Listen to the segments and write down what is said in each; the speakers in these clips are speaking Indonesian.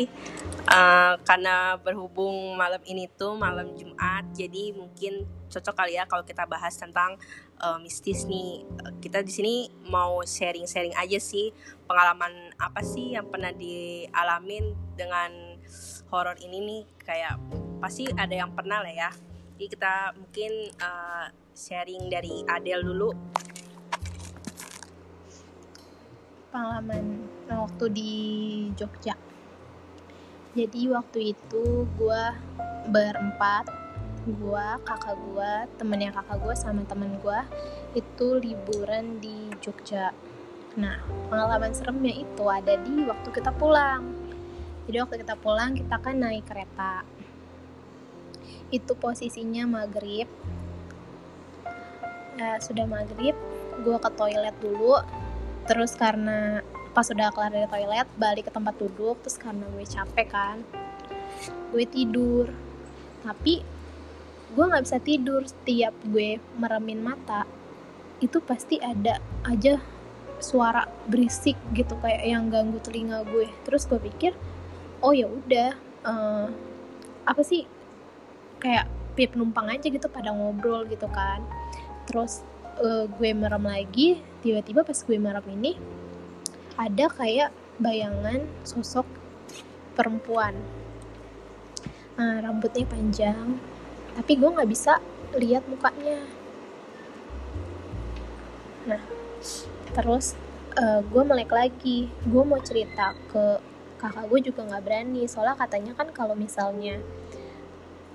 santai uh, karena berhubung malam ini tuh malam Jumat jadi mungkin cocok kali ya kalau kita bahas tentang uh, mistis nih. Kita di sini mau sharing-sharing aja sih pengalaman apa sih yang pernah dialamin dengan horor ini nih. Kayak pasti ada yang pernah lah ya. Jadi kita mungkin uh, sharing dari Adel dulu. Pengalaman waktu di Jogja jadi waktu itu gue berempat gue kakak gue temennya kakak gue sama temen gue itu liburan di Jogja. Nah pengalaman seremnya itu ada di waktu kita pulang. Jadi waktu kita pulang kita kan naik kereta. Itu posisinya maghrib. Nah, sudah maghrib gue ke toilet dulu. Terus karena pas udah kelar dari toilet balik ke tempat duduk terus karena gue capek kan gue tidur. Tapi gue nggak bisa tidur. Setiap gue meremin mata itu pasti ada aja suara berisik gitu kayak yang ganggu telinga gue. Terus gue pikir oh ya udah uh, apa sih kayak penumpang aja gitu pada ngobrol gitu kan. Terus uh, gue merem lagi tiba-tiba pas gue merem ini ada kayak bayangan sosok perempuan. Nah, rambutnya panjang tapi gue nggak bisa lihat mukanya. Nah terus uh, gue melek lagi. Gue mau cerita ke kakak gue juga nggak berani. Soalnya katanya kan kalau misalnya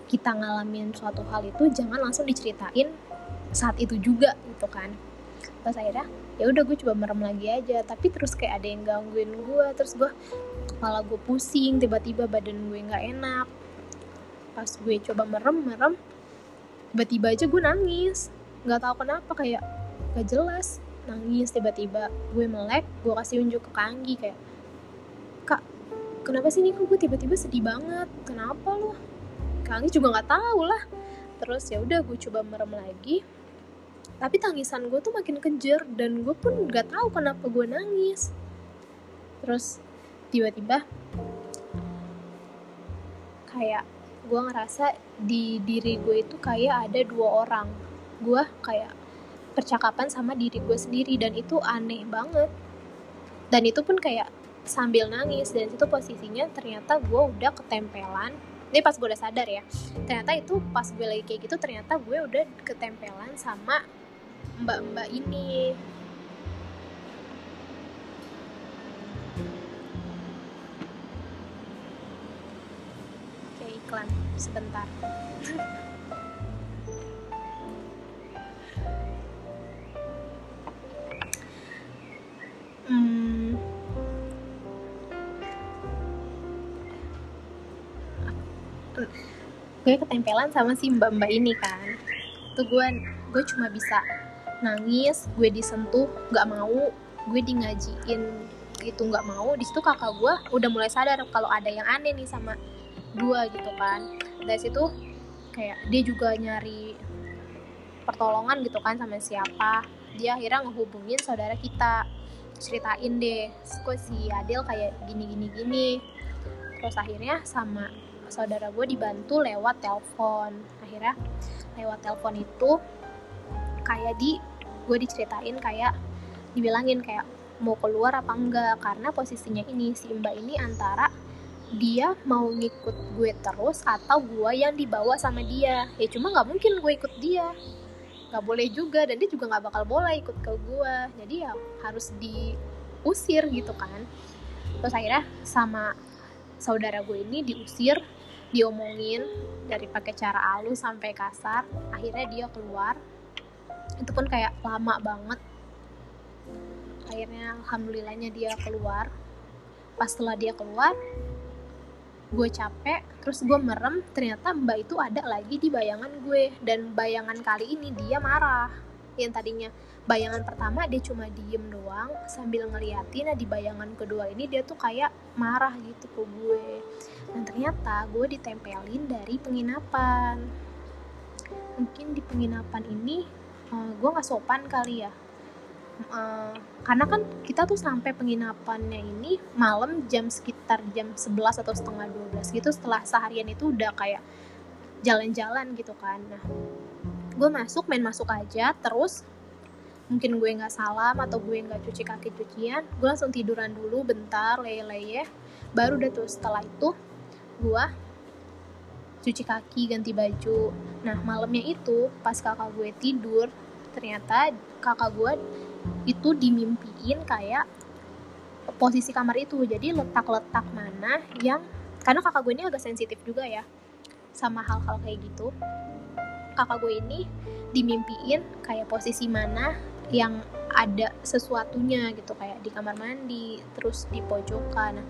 kita ngalamin suatu hal itu jangan langsung diceritain saat itu juga gitu kan. Terus akhirnya ya udah gue coba merem lagi aja. Tapi terus kayak ada yang gangguin gue terus gue kepala gue pusing tiba-tiba badan gue nggak enak. Pas gue coba merem merem tiba-tiba aja gue nangis. Nggak tahu kenapa kayak gak jelas. Nangis tiba-tiba gue melek gue kasih unjuk ke Kanggi kayak kak kenapa sih nih gue tiba-tiba sedih banget? Kenapa lo Kanggi juga nggak tahu lah. Terus ya udah gue coba merem lagi tapi tangisan gue tuh makin kejer dan gue pun gak tahu kenapa gue nangis. Terus tiba-tiba kayak gue ngerasa di diri gue itu kayak ada dua orang. Gue kayak percakapan sama diri gue sendiri dan itu aneh banget. Dan itu pun kayak sambil nangis dan itu posisinya ternyata gue udah ketempelan. Ini pas gue udah sadar ya. Ternyata itu pas gue lagi kayak gitu ternyata gue udah ketempelan sama mbak-mbak ini. Oke iklan sebentar. Hmm. gue ketempelan sama si mbak-mbak ini kan. Tuh gue gue cuma bisa nangis gue disentuh nggak mau gue di ngajiin itu nggak mau di situ kakak gue udah mulai sadar kalau ada yang aneh nih sama gue gitu kan. Dari situ kayak dia juga nyari pertolongan gitu kan sama siapa. Dia akhirnya ngehubungin saudara kita. Ceritain deh kok si Adel kayak gini gini? Gini terus akhirnya sama saudara gue dibantu lewat telepon. Akhirnya lewat telepon itu kayak di gue diceritain kayak dibilangin kayak mau keluar apa enggak. Karena posisinya ini si mbak ini antara dia mau ngikut gue terus atau gue yang dibawa sama dia. Ya cuma nggak mungkin gue ikut dia. Nggak boleh juga dan dia juga nggak bakal boleh ikut ke gue jadi ya harus diusir gitu kan. Terus akhirnya sama saudara gue ini diusir diomongin dari pakai cara halus sampai kasar. Akhirnya dia keluar itu pun kayak lama banget. Akhirnya alhamdulillahnya dia keluar. Pas setelah dia keluar gue capek terus gue merem ternyata mbak itu ada lagi di bayangan gue. Dan bayangan kali ini dia marah. Yang tadinya bayangan pertama dia cuma diem doang sambil ngeliatin nah di bayangan kedua ini dia tuh kayak marah gitu ke gue. Dan ternyata gue ditempelin dari penginapan. Mungkin di penginapan ini uh, eh, gue nggak sopan kali ya. Eh, karena kan kita tuh sampai penginapannya ini malam jam sekitar jam 11 atau setengah 12 gitu setelah seharian itu udah kayak jalan-jalan gitu kan. Nah gue masuk main masuk aja terus mungkin gue nggak salam atau gue nggak cuci kaki cucian gue langsung tiduran dulu bentar leye-leye. Baru udah tuh setelah itu gue cuci kaki ganti baju. Nah malamnya itu pas kakak gue tidur ternyata kakak gue itu dimimpiin kayak posisi kamar itu. Jadi letak-letak mana yang karena kakak gue ini agak sensitif juga ya sama hal-hal kayak gitu. Kakak gue ini dimimpiin kayak posisi mana yang ada sesuatunya gitu kayak di kamar mandi terus di pojokan. Nah,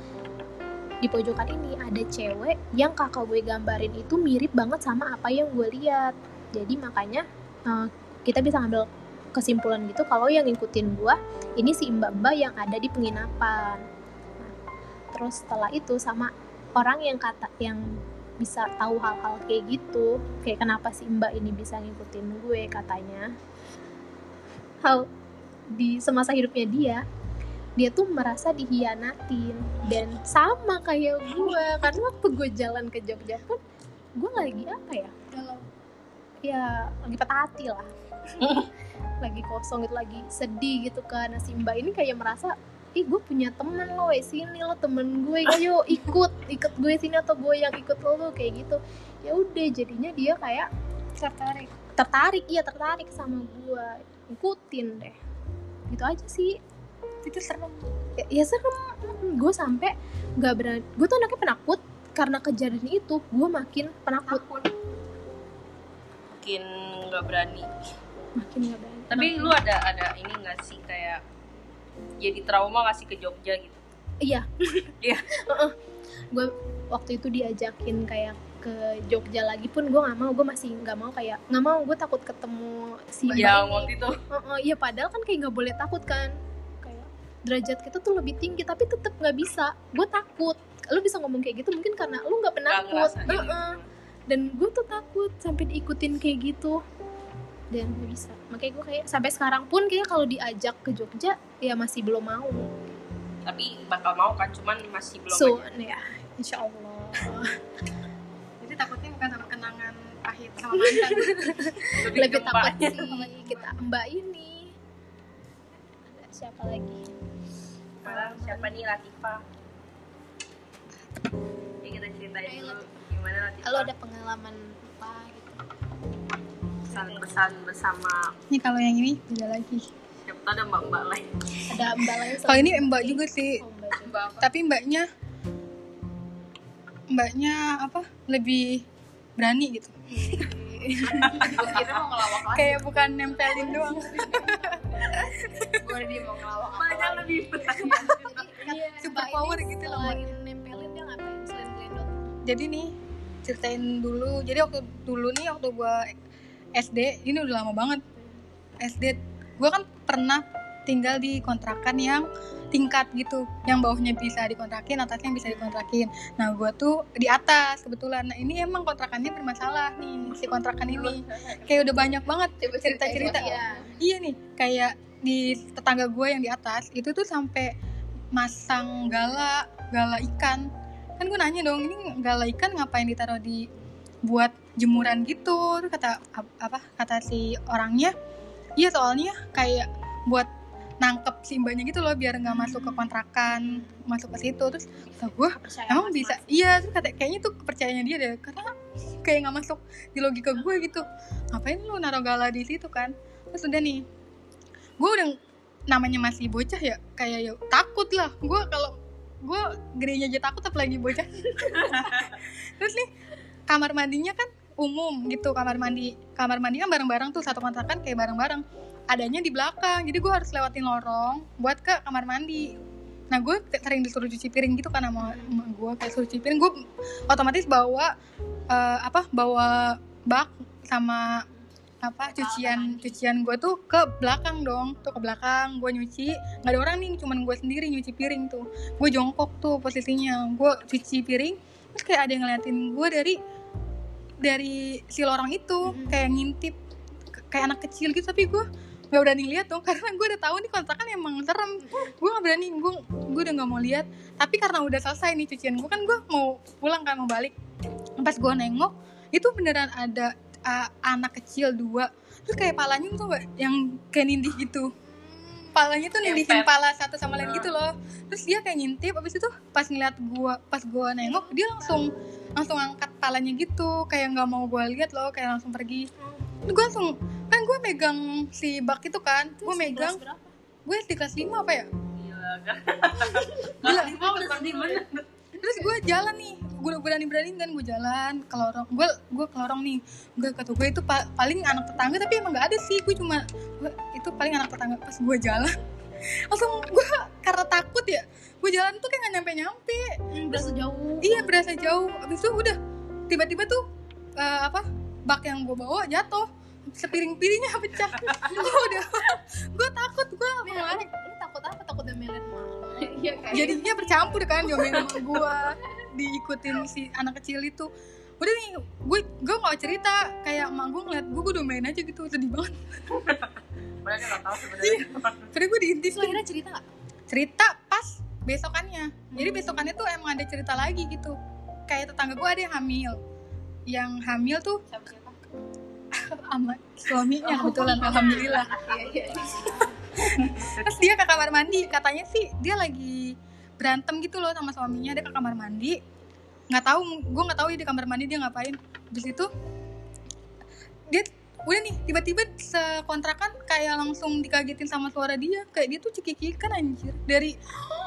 di pojokan ini ada cewek yang kakak gue gambarin itu mirip banget sama apa yang gue lihat. Jadi makanya uh, kita bisa ngambil kesimpulan gitu kalau yang ngikutin gue ini si mbak-mbak yang ada di penginapan. Nah, terus setelah itu sama orang yang kata yang bisa tahu hal-hal kayak gitu kayak kenapa si mbak ini bisa ngikutin gue katanya. Hal di semasa hidupnya dia dia tuh merasa dihianatin dan sama kayak gue karena waktu gue jalan ke Jogja pun gue lagi apa ya? Ya lagi patah hati lah lagi kosong gitu lagi sedih gitu kan. Nah, si mbak ini kayak merasa ih gue punya temen lo eh sini lo temen gue. Ayo ikut ikut gue sini atau gue yang ikut lo kayak gitu. Ya udah jadinya dia kayak tertarik. Tertarik iya tertarik sama gue ikutin deh. Gitu aja sih. Itu serem. Ya, ya serem. Gue sampai nggak berani. Gue tuh anaknya penakut. Karena kejadian itu gue makin penakut. Makin nggak berani. Makin nggak berani Tapi lu ada ada ini nggak sih kayak jadi trauma nggak sih ke Jogja gitu? iya. Iya. gue waktu itu diajakin kayak ke Jogja lagi pun gue nggak mau gue masih nggak mau kayak nggak mau gue takut ketemu si Yang waktu itu. Heeh, iya padahal kan kayak nggak boleh takut kan. Kayak derajat kita tuh lebih tinggi tapi tetap nggak bisa. Gue takut. Lu bisa ngomong kayak gitu mungkin karena lu nggak penakut. ngerasain. Heeh. dan gue tuh takut sampai diikutin kayak gitu dan gak bisa. Makanya gue kayak sampai sekarang pun kayak kalau diajak ke Jogja ya masih belum mau. Tapi bakal mau kan, cuman masih belum so aja. ya. Insya Allah. Jadi takutnya bukan sama kenangan pahit sama mantan. Lebih ke takut sih kita mbak ini. Ada siapa lagi? Malah siapa nih? Latifa? Ya kita ceritain Ayo, dulu gimana Latifa lo ada pengalaman apa gitu pesan-pesan bersama ini kalau yang ini beda lagi siapa ada mbak-mbak lain. ada mbak lain kalau ini mbak juga sih Oh, mbak juga. Mbak apa? tapi mbaknya mbaknya apa lebih berani gitu Kita mau ngelawak lagi. kayak bukan nempelin doang Gue dia mau ngelawak. Banyak lebih berani. Iya, super Mbak power gitu loh, nempelin dia ngapain selain jadi nih ceritain dulu jadi waktu dulu nih waktu gua SD ini udah lama banget. SD gua kan pernah tinggal di kontrakan yang tingkat gitu yang bawahnya bisa dikontrakin atasnya bisa dikontrakin. Nah gua tuh di atas kebetulan. Nah ini emang kontrakannya bermasalah nih si kontrakan ini. Kayak udah banyak banget cerita cerita Iya. iya nih kayak di tetangga gue yang di atas itu tuh sampai masang gala gala ikan. Kan gue nanya dong ini gala ikan ngapain ditaruh di buat jemuran gitu. Terus kata ap- apa kata si orangnya iya soalnya kayak buat nangkep si mbaknya gitu loh biar nggak masuk ke kontrakan masuk ke situ. Terus kata gue emang bisa? iya terus kata kayaknya tuh kepercayaannya dia deh karena kayak nggak masuk di logika gue gitu. Ngapain lu naruh gala di situ kan? Terus udah nih gue udah namanya masih bocah ya kayak ya takut lah. Gue kalau gue gedenya aja takut apalagi bocah. Terus nih kamar mandinya kan umum gitu kamar mandi kamar mandi kan bareng-bareng tuh satu kontrakan kayak bareng-bareng. Adanya di belakang jadi gue harus lewatin lorong buat ke kamar mandi. Nah gue sering disuruh cuci piring gitu kan sama, sama gue kayak suruh cuci piring gue otomatis bawa eh, apa bawa bak sama apa cucian cucian gue tuh ke belakang dong tuh ke belakang gue nyuci. Nggak ada orang nih cuman gue sendiri nyuci piring tuh. Gue jongkok tuh posisinya gue cuci piring terus kayak ada yang ngeliatin gue dari dari si lorong itu Mhm. kayak ngintip kayak anak kecil gitu. Tapi gue nggak berani lihat dong karena gue udah tahu nih kontrakan emang serem. Gue nggak berani gue gue udah nggak mau lihat. Tapi karena udah selesai nih cucian gue kan gue mau pulang kan mau balik. Pas gue nengok itu beneran ada uh, anak kecil dua. Terus kayak palanya tuh yang kayak nindih gitu palanya tuh Ngempet. pala satu sama lain gitu loh terus dia kayak ngintip abis itu pas ngeliat gua pas gua nengok dia langsung langsung angkat palanya gitu kayak nggak mau gua lihat loh kayak langsung pergi Terus gua langsung kan gue megang si bak itu kan gue megang gue di kelas 5 apa ya Gila kan. Gila. Lima udah sedih bener. Terus gue jalan nih gue berani berani kan gue jalan ke lorong. Gue gue ke lorong nih. Gue kata gue itu pa- paling anak tetangga tapi emang nggak ada sih. Gue cuma gua- itu paling anak tetangga pas gue jalan. Langsung gue karena takut ya gue jalan tuh kayak nggak nyampe nyampe berasa jauh. Iya berasa jauh. Abis itu udah tiba-tiba tuh eh, apa bak yang gue bawa jatuh. Sepiring-piringnya pecah. Gue udah gue takut gue lu takut apa? Takut mama iya kan? Jadinya bercampur kan diomelin sama gue diikutin si anak kecil itu. Udah nih gue gue gak cerita. Kayak emak gue ngeliat gue gue domain aja gitu. Sedih banget. Padahal dia nggak tahu sebenarnya. padahal gue diintis lo akhirnya cerita gak? cerita pas besokannya. Jadi besokannya tuh emang ada cerita lagi gitu. Kayak tetangga gue ada yang hamil. Yang hamil tuh Siapa-siapa? sama suaminya kebetulan alhamdulillah. Iya, iya. Terus dia ke kamar mandi katanya sih dia lagi berantem gitu loh sama suaminya dia ke kamar mandi. Nggak tahu gue nggak tahu ya di kamar mandi dia ngapain. Habis itu dia udah nih tiba-tiba sekontrakan kayak langsung dikagetin sama suara dia. Kayak dia tuh cekikikan anjir. Dari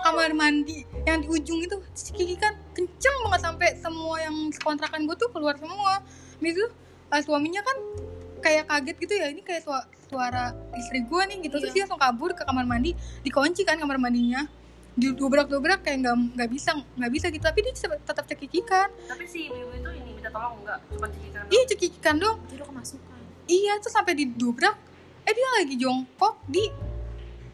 kamar mandi yang di ujung itu cekikikan. Kenceng banget sampai semua yang sekontrakan gue tuh keluar semua. Itu eh, suaminya kan kayak kaget gitu ya ini kayak sua- suara istri gue nih gitu. Terus dia langsung kabur ke kamar mandi dikunci kan kamar mandinya. Di dobrak dobrak kayak nggak nggak bisa nggak bisa gitu. Tapi dia tetap cekikikan. Tapi si ibu itu ini minta tolong enggak? Cuma cekikan doang. iya cekikikan dong Jadi lo kemasukan. Iya tuh sampai didobrak eh dia lagi jongkok di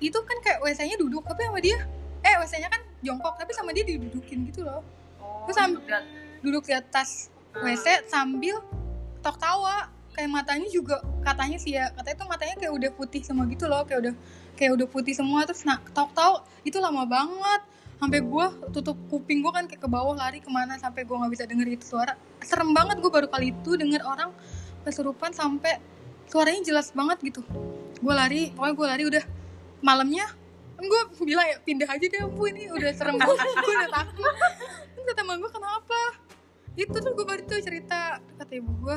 itu kan kayak WC-nya duduk tapi sama dia? Eh WC-nya kan jongkok tapi sama dia didudukin gitu loh. Oh, Terus sam- lihat. duduk di atas WC sambil tok tawa kayak matanya juga katanya sih ya katanya tuh matanya kayak udah putih semua gitu loh kayak udah kayak udah putih semua terus tok tawa itu lama banget. Sampai gue tutup kuping gue kan kayak ke bawah lari ke mana sampai gue nggak bisa denger itu suara. Serem banget gue baru kali itu denger orang kesurupan sampai suaranya jelas banget gitu. Gue lari pokoknya gue lari udah malamnya gue bilang ya pindah aja deh bu ini udah serem banget gue udah takut. Kata emak gue kenapa? Itu tuh gue baru tuh cerita kata ibu gue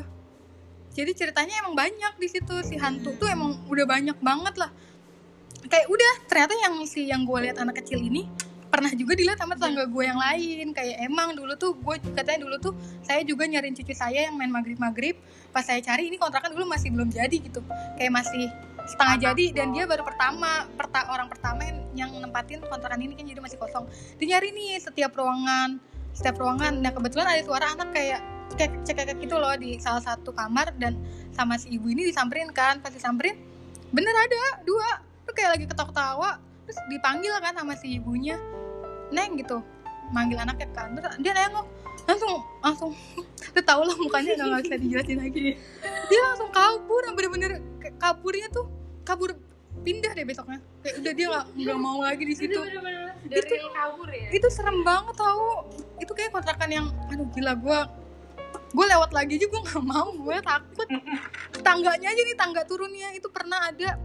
jadi ceritanya emang banyak di situ si hantu tuh emang udah banyak banget lah. Kayak udah ternyata yang si yang gue lihat anak kecil ini pernah juga dilihat sama tetangga gue yang lain. Kayak emang dulu tuh gue katanya dulu tuh saya juga nyariin cucu saya yang main maghrib maghrib pas saya cari ini kontrakan dulu masih belum jadi gitu. Kayak masih setengah jadi dan dia baru pertama perta, orang pertama yang, nempatin kontrakan ini kan jadi masih kosong. Dia nyari nih setiap ruangan setiap ruangan. Nah kebetulan ada suara anak kayak cekek cekek gitu loh di salah satu kamar dan sama si ibu ini disamperin kan. Pas disamperin bener ada dua. Tuh kayak lagi ketawa-ketawa terus dipanggil kan sama si ibunya. Neng gitu manggil anaknya kan. Terus dia nengok langsung langsung. Lu tau lah mukanya udah nggak bisa dijelasin lagi. Dia langsung kabur yang bener-bener kaburnya tuh kabur pindah deh besoknya. Kayak udah dia nggak nggak mau lagi di situ. Itu- kabur ya? itu serem banget tau. Itu kayak kontrakan yang aduh gila gue gue lewat lagi aja gue nggak mau gue takut. Tangganya aja nih tangga turunnya. Itu pernah ada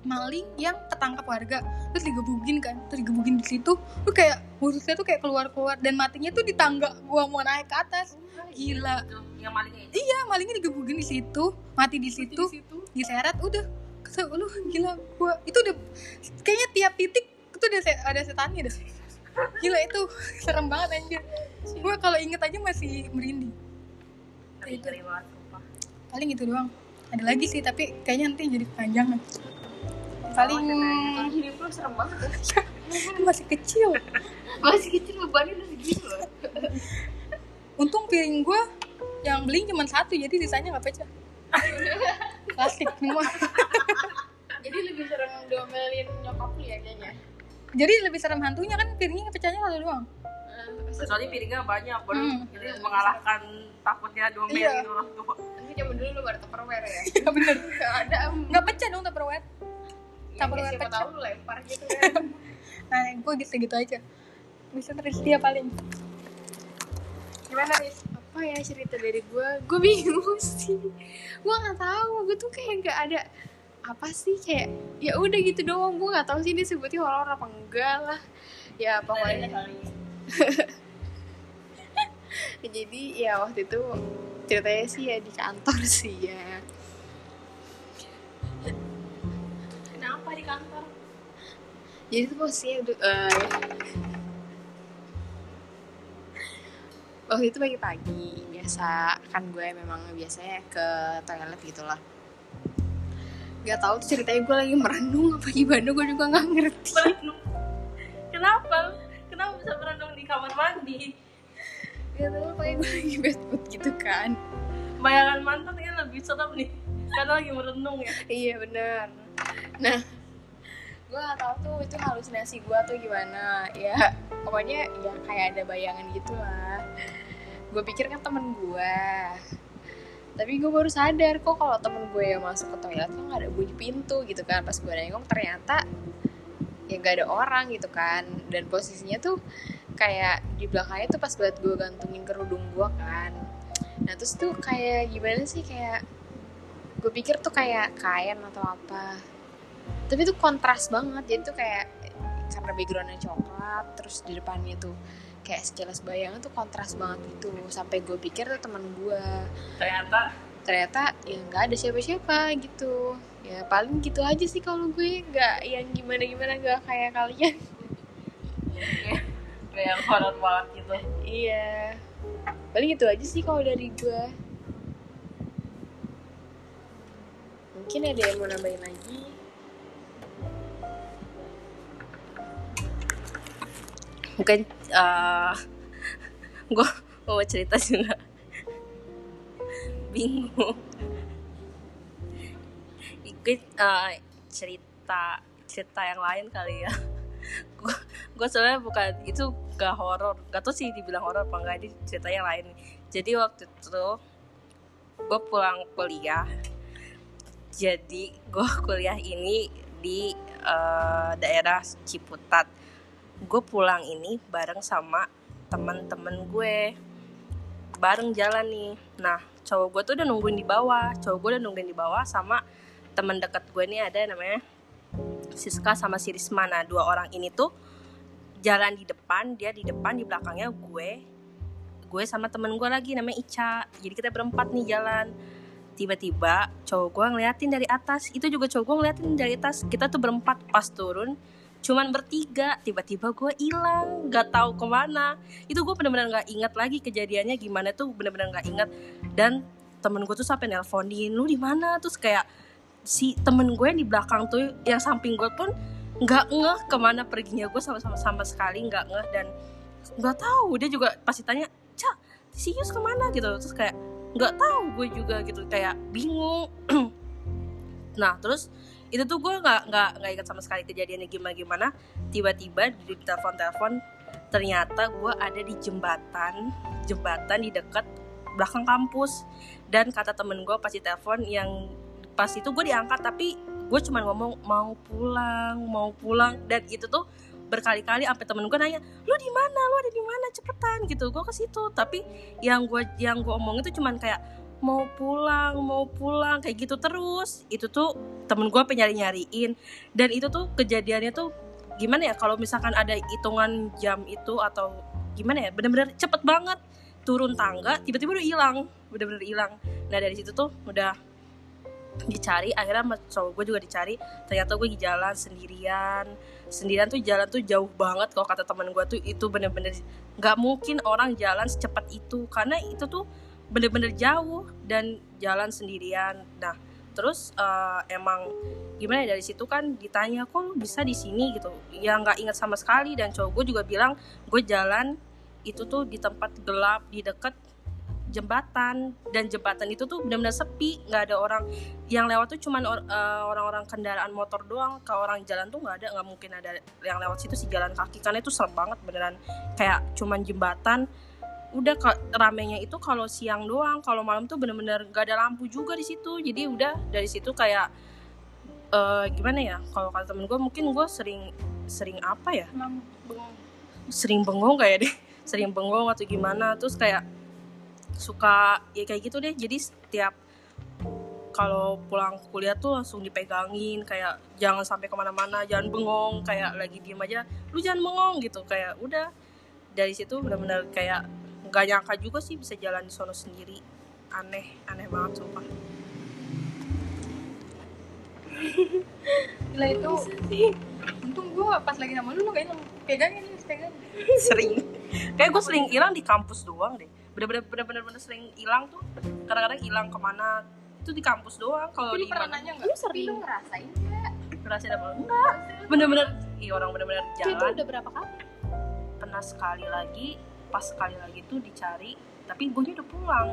maling yang ketangkap warga terus digebugin kan. Terus digebugin di situ tuh kayak khususnya tuh kayak keluar keluar dan matinya tuh di tangga gue mau naik ke atas. Gila. Itu yang malingnya itu. iya malingnya digebugin di situ. Mati di situ diseret udah. Kata, lu gila gua itu udah kayaknya tiap titik itu udah se- ada setannya dah. Gila itu serem banget anjir. Gua kalau inget aja masih merinding Ngeri ngeri banget. sumpah. paling itu doang. Ada lagi sih tapi kayaknya nanti jadi kepanjangan paling Tahun hidup lo serem banget. Masih kecil. Masih kecil bebannya udah segitu loh. Untung piring gua yang beling cuma satu jadi sisanya nggak pecah. Plastik semua. Jadi lebih serem domelin nyokap lu ya kayaknya. Jadi lebih serem hantunya kan piringnya pecahnya satu doang Soalnya piringnya banyak, baru Hmm. jadi mengalahkan takutnya dua Iya. orang tua. Nanti zaman dulu lu baru tupperware ya? Iya bener. Ada. Nggak pecah dong tupperware. Tupperware siapa pecah. tahu lu lempar gitu kan. Nah gue gitu gitu aja. Bisa terus dia paling. Gimana Riz? apa ya cerita dari gue gue bingung sih. Gue nggak tahu. Gue tuh kayak nggak ada apa sih kayak ya udah gitu doang. Gue nggak tahu sih ini sebutnya horor apa enggak lah. Ya pokoknya jadi ya waktu itu ceritanya sih ya di kantor sih ya Kenapa di kantor? jadi tuh posisinya eh, waktu itu pagi-pagi biasa kan gue memang biasanya ke toilet gitu lah nggak tahu tuh ceritanya gue lagi merenung apa gimana gue juga nggak ngerti Merenung. Kenapa? Kenapa bisa merenung di kamar mandi? nggak tahu kayak gue lagi bad mood gitu kan Bayangan mantan kan lebih serem nih. Karena lagi merenung ya. iya benar nah gue gak tahu tuh itu halusinasi gue atau gimana ya pokoknya ya kayak ada bayangan gitu lah gue pikir kan temen gue tapi gue baru sadar kok kalau temen gue yang masuk ke toilet kok gak ada bunyi pintu gitu kan pas gue nengok ternyata ya gak ada orang gitu kan. Dan posisinya tuh kayak di belakangnya tuh pas banget gue gantungin kerudung gue kan. Nah terus tuh kayak gimana sih kayak gue pikir tuh kayak kain atau apa. Tapi tuh kontras banget jadi tuh kayak karena backgroundnya coklat terus di depannya tuh kayak sekilas bayangan tuh kontras banget gitu. Sampai gue pikir tuh teman gue. Ternyata ternyata ya nggak ada siapa-siapa gitu. Ya paling gitu aja sih kalau gue nggak yang gimana gimana nggak kayak kalian. Kayak yang horor banget gitu. iya. Paling gitu aja sih kalau dari gue. Mungkin ada yang mau nambahin lagi? Mungkin eh gue mau cerita juga. Bingung. Ikut eh, cerita cerita yang lain kali ya. Gue sebenarnya bukan itu gak horor. Gak tau sih dibilang horor apa enggak. Ini cerita yang lain. Jadi waktu itu gue pulang kuliah. Jadi gue kuliah ini di eh, daerah Ciputat. Gue pulang ini bareng sama teman-teman gue. Bareng jalan nih. Nah, cowok gue tuh udah nungguin di bawah. Cowok gue udah nungguin di bawah sama teman dekat gue nih ada namanya Siska sama si Risma. Nah, dua orang ini tuh jalan di depan, dia di depan, di belakangnya gue. Gue sama temen gue lagi namanya Ica. Jadi kita berempat nih jalan. Tiba-tiba cowok gue ngeliatin dari atas. Itu juga cowok gue ngeliatin dari atas. Kita tuh berempat pas turun. Cuman bertiga, tiba-tiba gue hilang, gak tahu ke mana. Itu gue bener-bener gak ingat lagi kejadiannya gimana tuh bener-bener gak ingat. Dan temen gue tuh sampai nelponin, lu di mana? Terus kayak si temen gue yang di belakang tuh yang samping gue pun nggak ngeh ke mana perginya gue sama sama sama sekali nggak ngeh dan nggak tahu dia juga pasti tanya cak si Yus ke mana gitu terus kayak nggak tahu gue juga gitu kayak bingung nah terus itu tuh gue nggak nggak nggak ingat sama sekali kejadiannya gimana gimana tiba-tiba di telepon telepon ternyata gue ada di jembatan jembatan di dekat belakang kampus. Dan kata temen gue pasti telepon yang pas itu gue diangkat tapi gue cuma ngomong mau pulang mau pulang. Dan itu tuh berkali-kali sampai temen gue nanya lu di mana? Lu ada di mana? Cepetan gitu. Gue ke situ. Tapi yang gue yang gue omong itu cuman kayak mau pulang mau pulang kayak gitu terus. Itu tuh temen gue nyari nyariin dan itu tuh kejadiannya tuh gimana ya kalau misalkan ada hitungan jam itu atau gimana ya bener-bener cepet banget. Turun tangga tiba-tiba udah hilang bener-bener hilang. Nah dari situ tuh udah dicari akhirnya sama cowok gue juga dicari. Ternyata gue jalan sendirian. Sendirian tuh jalan tuh jauh banget kalau kata teman gue tuh. Itu bener-bener nggak mungkin orang jalan secepat itu. Karena itu tuh bener-bener jauh dan jalan sendirian. Nah terus eh, emang gimana ya dari situ kan ditanya kok lu bisa di sini? Gitu. Ya nggak ingat sama sekali dan cowok gue juga bilang gue jalan itu tuh di tempat gelap di dekat jembatan dan jembatan itu tuh benar-benar sepi nggak ada orang. Yang lewat tuh cuman or- eh, orang-orang kendaraan motor doang. Kalau orang jalan tuh nggak ada nggak mungkin ada yang lewat situ sih jalan kaki. Karena itu serem banget beneran. Kayak cuman jembatan udah ramenya itu kalau siang doang kalau malam tuh bener-bener nggak ada lampu juga di situ. Jadi udah dari situ kayak eh, gimana ya kalau kata temen gue mungkin gue sering sering apa ya? Bengong. Sering bengong kayak deh? Sering bengong atau gimana? Terus kayak suka ya kayak gitu deh. Jadi setiap kalau pulang kuliah tuh langsung dipegangin kayak jangan sampai ke mana-mana jangan bengong kayak lagi diem aja lu jangan bengong gitu. Kayak udah dari situ benar-benar kayak nggak nyangka juga sih bisa jalan di sono sendiri. Aneh aneh banget sumpah. Gila itu untung gue pas lagi sama lu lu gak hilang pegangin nih pegangin. Sering. Kayak gue sering hilang di kampus doang deh. Bener-bener bener-bener bener sering hilang tuh. Kadang-kadang hilang ke mana itu di kampus doang. Kalau lu di pernah mana? nanya lu nggak? Lu sering. Ngerasain nggak? ngerasain apa? Enggak. bener-bener iya orang bener-bener itu jalan. udah berapa kali? Pernah sekali lagi pas sekali lagi tuh dicari tapi gue udah pulang.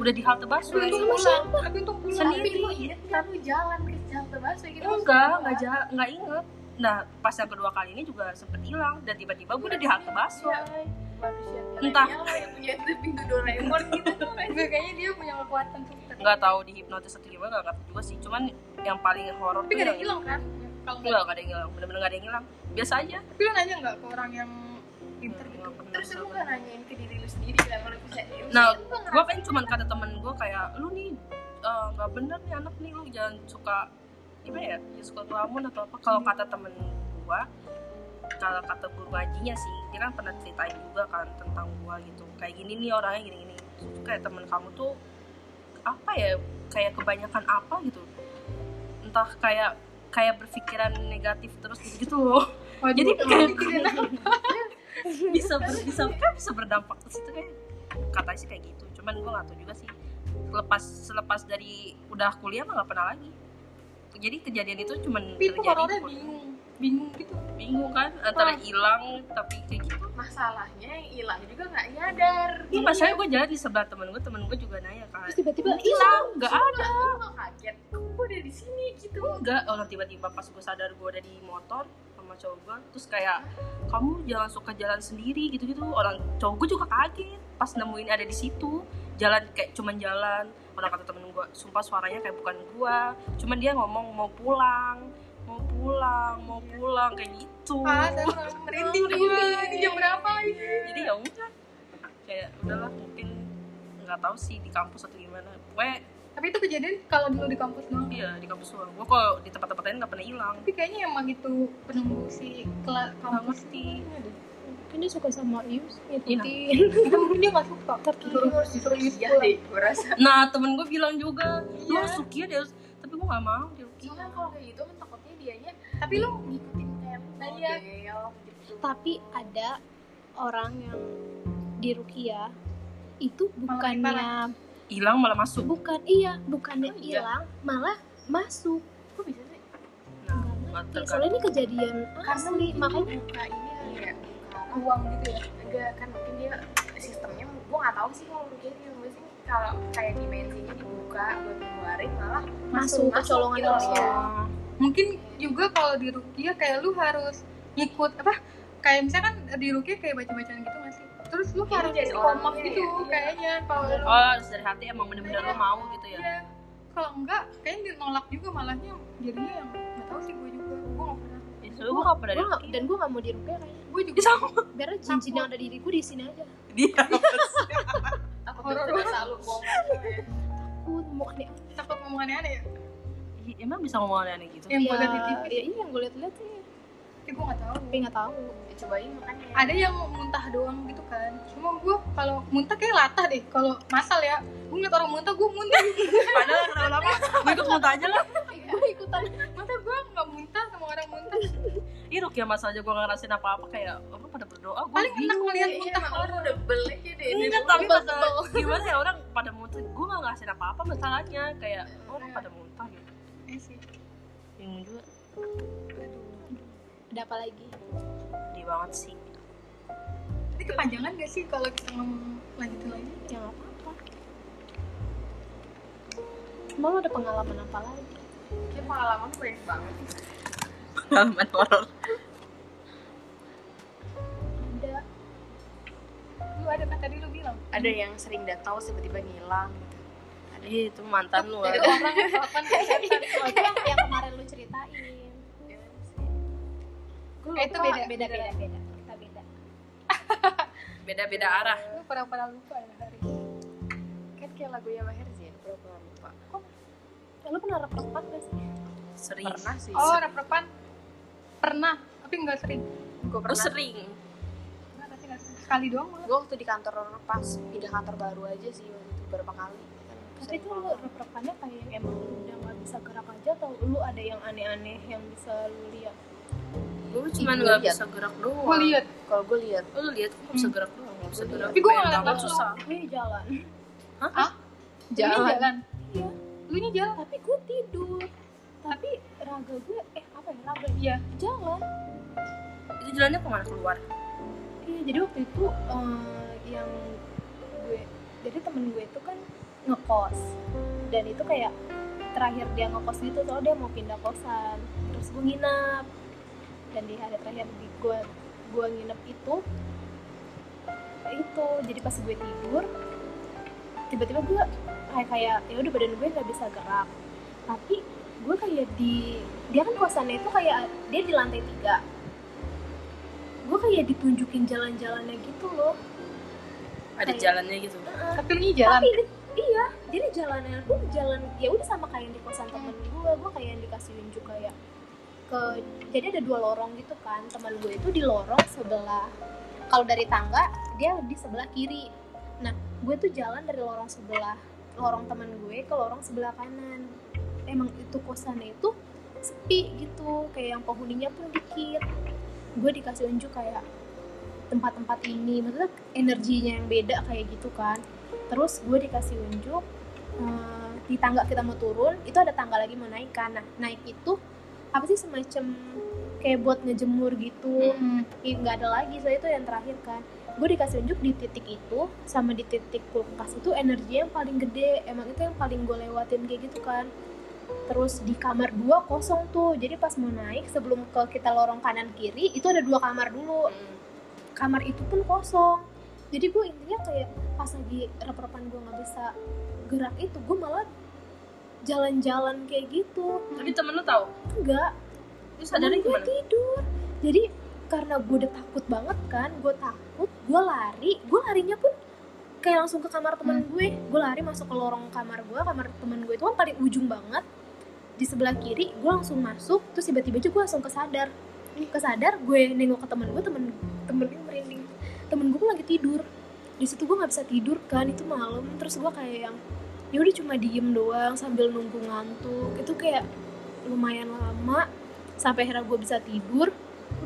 Udah di halte busway. Untung pulang. tapi untung pulang. Sendiri. Tapi lu inget lu jalan ke jalan bakso gitu? enggak enggak jahat nggak inget. Nah pas yang kedua kali ini juga sempet hilang dan tiba-tiba gue udah di halte busway. Manusia. Entah. milenial yang punya pintu Doraemon gitu. Tuh. Enggak, kayaknya dia punya kekuatan super nggak tahu di hipnotis atau gimana nggak ngerti juga sih. Cuman yang paling horor tapi tuh gak ada hilang kan? Kalau nggak enggak ada yang hilang. Bener-bener nggak ada yang hilang. Biasa aja. Tapi lu nanya nggak ke orang yang pinter gitu. Terus lu nggak nanyain ke diri lu sendiri kan? Kalau bisa lu Nah, gue pengen cuman kata temen gue kayak lu nih eh, nggak bener nih anak nih lu jangan suka gimana ya ya suka kelamun atau apa. Kalau kata temen gue kalau kata guru ngajinya sih dia kan pernah ceritain juga kan tentang gue gitu. Kayak gini nih orangnya gini gini. Kayak temen kamu tuh apa ya kayak kebanyakan apa gitu. Entah kayak kayak berpikiran negatif terus gitu, loh. Waduh, jadi kayak? bisa ber, bisa kan bisa berdampak ke situ kayak katanya sih kayak gitu. Cuman gue nggak tahu juga sih. Selepas selepas dari udah kuliah mah nggak pernah lagi. Jadi kejadian itu cuman tapi terjadi bingung. Bingung gitu. Bingung kan? Antara hilang tapi kayak gitu. Masalahnya yang hilang juga nggak nyadar. Iya, masalahnya gue jalan di sebelah temen gue, temen gue juga nanya kan. Terus tiba-tiba hilang, nggak ada. nggak kaget? Kok udah di sini gitu? enggak. Orang tiba-tiba pas gue sadar gue ada di motor sama cowok gue terus kayak kamu jangan suka jalan sendiri gitu-gitu. Orang cowok gue juga kaget pas nemuin ada di situ. Jalan kayak cuman jalan. Orang kata temen gue sumpah suaranya kayak bukan gue cuman dia ngomong mau pulang mau pulang mau pulang kayak gitu. Ah merinding gue ini jam berapa lagi jadi ya udah. Kayak udahlah mungkin nggak tahu sih di kampus atau gimana. Gue tapi itu kejadian kalau dulu di kampus doang. Iya di kampus doang. Gue kalau di tempat-tempat lain nggak pernah hilang. Tapi kayaknya emang itu penunggu si kelas nggak kampus. ngerti. Mungkin dia suka sama Ius ngikutin. Atau mungkin dia nggak suka. Lu harus disuruh iya deh, gue rasa. Nah temen gue bilang juga Lu Iya. harus Rukia deh Tapi gue gak mau di Rukia Soalnya kalau kayak gitu kan takutnya dianya tapi lu ngikutin kayak Iya. model gitu. tapi ada orang yang di Rukia itu bukannya Hilang malah masuk bukan iya bukannya Oh, iya. hilang malah masuk Kok bisa sih? Nah Nggak tergantung soalnya ini kejadian Karena asli mungkin makanya buka ini kali ya. Buka uang gitu ya enggak kan mungkin dia sistemnya gue nggak tahu sih kalau rugi dia gue sih kalau kayak dimensinya dibuka buat ngeluarin malah masuk ke colongan gitu ya. Oh, mungkin juga kalau di Rukia kayak lu harus ngikut apa kayak misalkan di Rukia kayak baca-bacaan gitu terus lu Iya, harus jadi kompak gitu ya, iya. kayaknya kalau lu Oh dari hati emang bener-bener lo mau gitu ya? Iya. kalau enggak kayaknya ditolak juga malahnya jadinya yang nggak tahu sih gue juga. Gue nggak pernah. Ya soalnya gue gak pernah di Gua nggak- dan gue gak mau di Rukia kayaknya gue juga Ya sama. Biar cincin yang ada di diriku di sini aja. Dia takut Horor dosa dosa lu bohong takut mau aneh. Takut ngomong aneh-aneh ya? Ih, Emang bisa ngomong aneh gitu? Yang gue liat di TV ya iya yang gue liat-liat sih tapi gue nggak tahu. Tapi nggak tahu. Ya, cobain makanya. Ada yang muntah doang gitu kan. Cuma gue kalau muntah kayak latah deh. Kalau masal ya gue ngeliat orang muntah gue muntah. Padahal kenapa-napa. Gue ikut muntah aja lah. Gue ikutan. Masa gue nggak muntah sama orang muntah? Ih Rukia masa aja gue gak ngerasain apa-apa. Kayak orang pada berdoa Gue paling enak ngeliat Iya, muntah emang lu udah belek ya deh Enggak tapi masalah Gimana ya orang pada muntah Gue gak ngerasain apa-apa masalahnya. Kayak orang pada muntah gitu. Eh sih. Bingung juga ada apa lagi Di banget sih ini kepanjangan gak sih kalau kita ngomong lanjutin lagi ya nggak apa-apa cuma lo ada pengalaman apa lagi kayak pengalaman banyak banget Pengalaman horor ada lu ada kan tadi lu bilang ada yang sering datang tiba-tiba ngilang gitu Ih itu mantan lu Ada kan orang yang Oh, itu kemarin lu ceritain gue Eh, itu beda. beda beda beda. Kita beda. Beda-beda arah. Lu pernah-pernah lupa ya hari kan kayak lagunya Maher Zain pura-pura lupa. Lu pernah rep-repan gak sih? Sering. Pernah sih. Oh rep-repan pernah tapi nggak sering. Gue oh pernah. sering. Pernah, tapi nggak sering. sekali doang gue waktu di kantor pas pindah kantor baru aja sih waktu itu beberapa kali. Tapi itu lu rep-repannya kayak yang emang lu udah gak bisa gerak aja atau lu ada yang aneh-aneh yang bisa lu lihat gue cuma Ih, nggak lihat. bisa gerak doang. Gue lihat kalau gue lihat Oh, lu lihat gue nggak bisa gerak doang nggak bisa gerak. Tapi gua nggak Pengen liat banget langsung. susah gue jalan. Jalan. Iya. lu nya jalan. Tapi gue tidur. Tapi raga gue eh apa ya raga iya jalan. Itu jalannya ke mana? Keluar? Iya jadi waktu itu eh, yang gue jadi temen gue itu kan ngekos. Dan itu kayak terakhir dia ngekos gitu soalnya dia mau pindah kosan. Terus gue nginep dan di hari terakhir di gue gue nginep itu itu jadi pas gue tidur tiba-tiba gue kayak kayak ya udah badan gue nggak bisa gerak. Tapi gue kayak di dia kan kosannya itu kayak dia di lantai tiga. Gue kayak ditunjukin jalan-jalannya gitu loh. Ada Kayak- jalannya gitu? Heeh. tapi nya jalan? Tapi ini- iya jadi jalannya tuh jalan ya udah sama kayak yang di kosan temen gue gue kayak yang dikasih unjuk kayak ke jadi ada dua lorong gitu kan. Teman gue itu di lorong sebelah kalau dari tangga dia di sebelah kiri. Nah gue tuh jalan dari lorong sebelah lorong teman gue ke lorong sebelah kanan. Emang itu kosannya itu sepi gitu kayak yang penghuninya pun dikit. Gue dikasih unjuk kayak tempat-tempat ini maksudnya energinya yang beda kayak gitu kan. Terus gue dikasih unjuk eh, di tangga kita mau turun itu ada tangga lagi mau naik kan. Nah naik itu apa sih semacam kayak buat ngejemur gitu. Hmm. Ih, nggak ada lagi saya itu yang terakhir kan. Gue dikasih unjuk di titik itu sama di titik kulkas itu energinya yang paling gede. Emang itu yang paling gue lewatin kayak gitu kan. Terus di kamar dua kosong tuh. Jadi pas mau naik sebelum ke kita lorong kanan kiri itu ada dua kamar dulu. Kamar itu pun kosong. Jadi gue intinya kayak pas lagi rep-repan gue nggak bisa gerak itu gue malah jalan-jalan kayak gitu. Tapi temen lu tahu? Enggak. Lu Padahal sadarnya gue gimana? tidur. Jadi karena gue udah takut banget kan gue takut gue lari. Gue larinya pun kayak langsung ke kamar teman gue. Gue lari masuk ke lorong kamar gue kamar teman gue itu kan paling ujung banget. Di sebelah kiri gue langsung masuk. Terus tiba-tiba aja gue langsung kesadar. Kesadar gue nengok ke temen gue temen temen gue merinding. Temen gue lagi tidur. Di situ gue nggak bisa tidur kan itu malam. Terus gue kayak yang ya udah cuma diem doang sambil nunggu ngantuk. Itu kayak lumayan lama sampai akhirnya gue bisa tidur.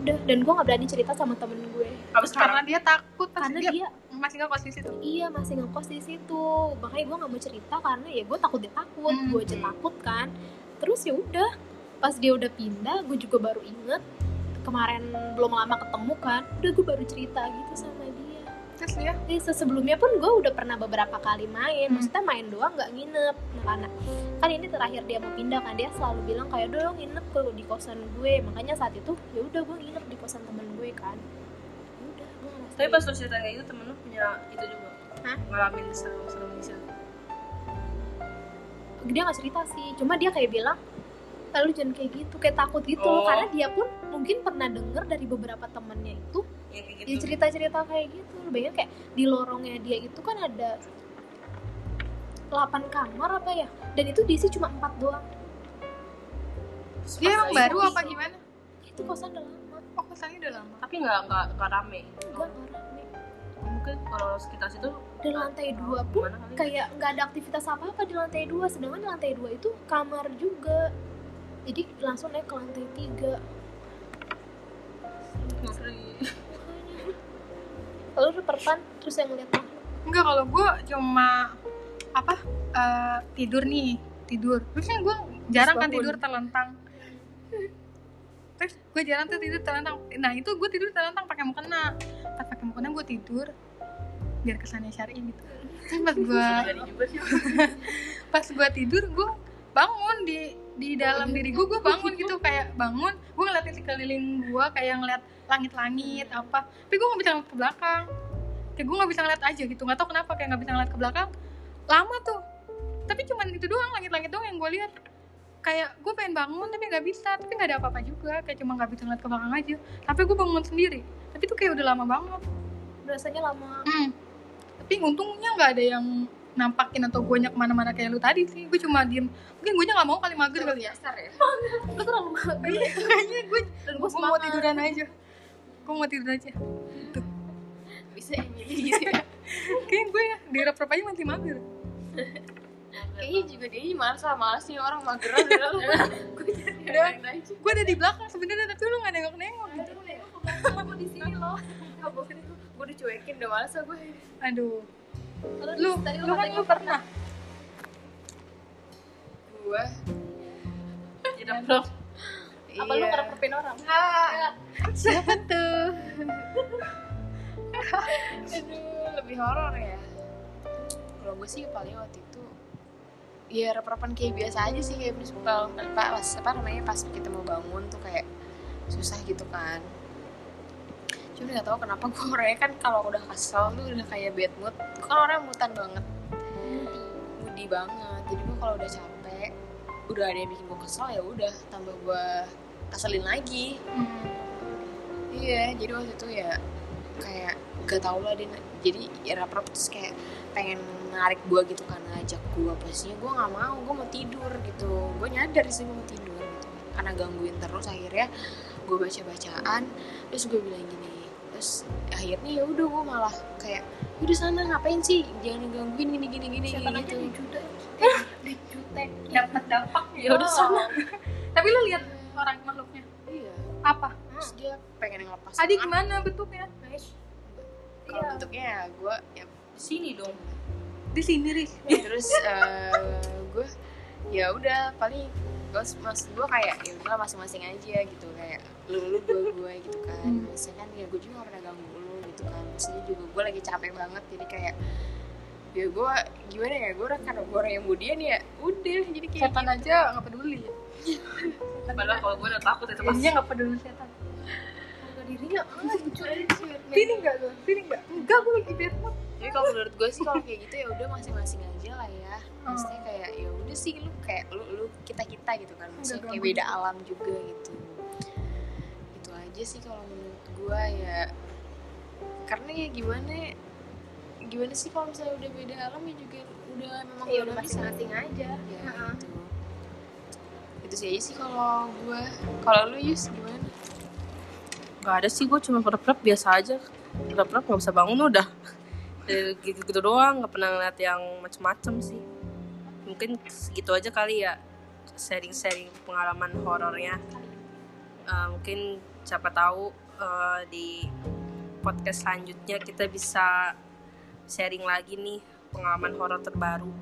Udah dan gue nggak berani cerita sama temen gue. Apa karena sekarang dia takut? Karena dia, dia masih nggak posisi tuh iya masih ngekos di situ. Makanya gue nggak mau cerita karena ya gue takut dia takut. Hmm. gue aja takut kan. Terus ya udah pas dia udah pindah gue juga baru inget kemarin belum lama ketemu kan udah gue baru cerita gitu sama terus dia Jadi sebelumnya pun gue udah pernah beberapa kali main, Hmm. maksudnya main doang nggak nginep. Nah, karena kan ini terakhir dia mau pindah kan dia selalu bilang kayak lo nginep ke di kosan gue. Makanya saat itu ya udah gue nginep di kosan temen gue kan. Ya udah gue tapi pas lu cerita kayak gitu temen lu punya itu juga Hah? ngalamin serem-serem di situ dia nggak cerita sih, cuma dia kayak bilang lalu jangan kayak gitu, kayak takut gitu Oh. loh. Karena dia pun mungkin pernah denger dari beberapa temennya itu kayak dia gitu cerita-cerita kayak gitu. Bayangin kayak di lorongnya dia itu kan ada 8 kamar apa ya? Dan itu diisi cuma 4 doang. Dia emang baru apa gimana? Itu kosan udah lama. Oh kosannya udah lama? Tapi nggak nggak nggak rame. Enggak nggak rame. Mungkin kalau sekitar situ dan lantai dua pun gimana kali? kayak nggak ada aktivitas apa apa di lantai dua. Sedangkan di lantai dua itu kamar juga. Jadi langsung naik ke lantai tiga. Ngeri. Lalu reperpan terus yang ngeliat makhluk. Enggak kalau gue cuma apa eh, tidur nih tidur. Terus kan gue jarang kan tidur terlentang. Terus gue jarang tuh tidur terlentang. Nah itu gue tidur terlentang pakai mukena. Pas pakai mukena gue tidur biar kesannya syari gitu. Terus pas gue pas gue tidur gue bangun di di dalam diri gue gue bangun gitu kayak bangun gue ngeliatin sekeliling gue kayak ngeliat langit-langit apa. Tapi gue nggak bisa ngeliat ke belakang. Kayak gue nggak bisa ngeliat aja gitu nggak tahu kenapa kayak nggak bisa ngeliat ke belakang. Lama tuh. Tapi cuman itu doang langit-langit doang yang gue lihat. Kayak gue pengen bangun tapi nggak bisa tapi nggak ada apa-apa juga. Kayak cuma nggak bisa ngeliat ke belakang aja. Tapi gue bangun sendiri. Tapi itu kayak udah lama banget. Rasanya lama. Hmm. tapi untungnya nggak ada yang nampakin atau gue ke mana-mana kayak lu tadi sih gue cuma diem mungkin gue nggak mau kali mager kali ya ya. Lu terlalu mager. kayaknya gue Dan gue mau tiduran aja gue mau tidur aja Bisa yang milih gitu ya. kayaknya gue ya di rap aja masih mager Kayaknya juga dia malas lah, malas nih orang mageran udah. Gue ada di belakang sebenarnya tapi lu nggak nengok-nengok gitu Aku di sini loh. Gue udah cuekin, udah malas gue. aduh Lu lu tadi lu kan lu pernah. Gue Tidak bro. Apa lu ngerepin orang? siapa tuh? Aduh, lebih horor ya. Kalau gue sih paling waktu itu ya rep-repan kayak biasa aja sih kayak principal pas apa namanya pas kita mau bangun tuh kayak susah gitu kan cuma nggak tahu kenapa gue orangnya kan kalau udah kesel tuh udah kayak bad mood. Gue kan orangnya mutan banget. Moody banget. Jadi gue kalau udah capek udah ada yang bikin gue kesel ya udah tambah gue keselin lagi. Iya, jadi waktu itu ya kayak gak tau lah dia jadi ya rap terus kayak pengen narik gua gitu kan ngajak gua. Pastinya gua nggak mau gua mau tidur gitu. Gua nyadar sih gua mau tidur gitu. Karena gangguin terus akhirnya gua baca bacaan terus gua bilang gini terus akhirnya ya udah gua malah kayak udah sana ngapain sih jangan gangguin gini gini gini aja gitu. Dijutek. dapat dampak Ya udah sana. tapi lu lihat orang makhluknya iya apa terus dia pengen ngelepas Adi tangan. gimana bentuknya kalau Iya. bentuknya ya gua ya Sini dong. di sini ris terus gue ya udah paling gue mas gue kayak ya udah masing-masing aja gitu. Kayak lu lu gue gue gitu kan. Hmm. maksudnya kan ya gue juga gak pernah ganggu lu gitu kan. Maksudnya juga gue lagi capek banget jadi kayak ya gue gimana ya gue karena gue orang yang kemudian ya udah. Jadi kayak setan aja nggak peduli. Ya Padahal kalau gue udah takut itu pasti. Jadinya nggak peduli setan. Harga dirinya hancur. sini nggak lu? Sini nggak? Enggak gue lagi bad mood jadi kalau menurut gue sih kalau kayak gitu ya udah masing-masing aja lah ya. Maksudnya kayak ya udah sih lu kayak lu lu kita kita gitu kan. Maksudnya kayak beda alam juga gitu. Itu aja sih kalau menurut gue ya. Karena ya gimana gimana sih kalau misalnya udah beda alam ya juga udah memang Iya, udah masing-masing aja. ya Heeh. gitu. Itu sih aja sih kalau gue kalau lu Yus gimana? Gak ada sih gue cuma perap biasa aja. Perap nggak bisa bangun udah. Gitu gitu doang nggak pernah ngeliat yang macem-macem sih. Mungkin segitu aja kali ya sharing-sharing pengalaman horornya. Eh, mungkin siapa tahu eh, di podcast selanjutnya kita bisa sharing lagi nih pengalaman horor terbaru.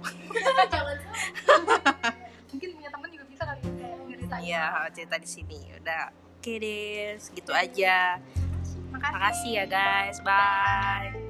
mungkin punya teman juga bisa kali ya nyeritain Iya cerita di sini. Udah oke deh segitu aja. makasih Makasih ya guys. Bye.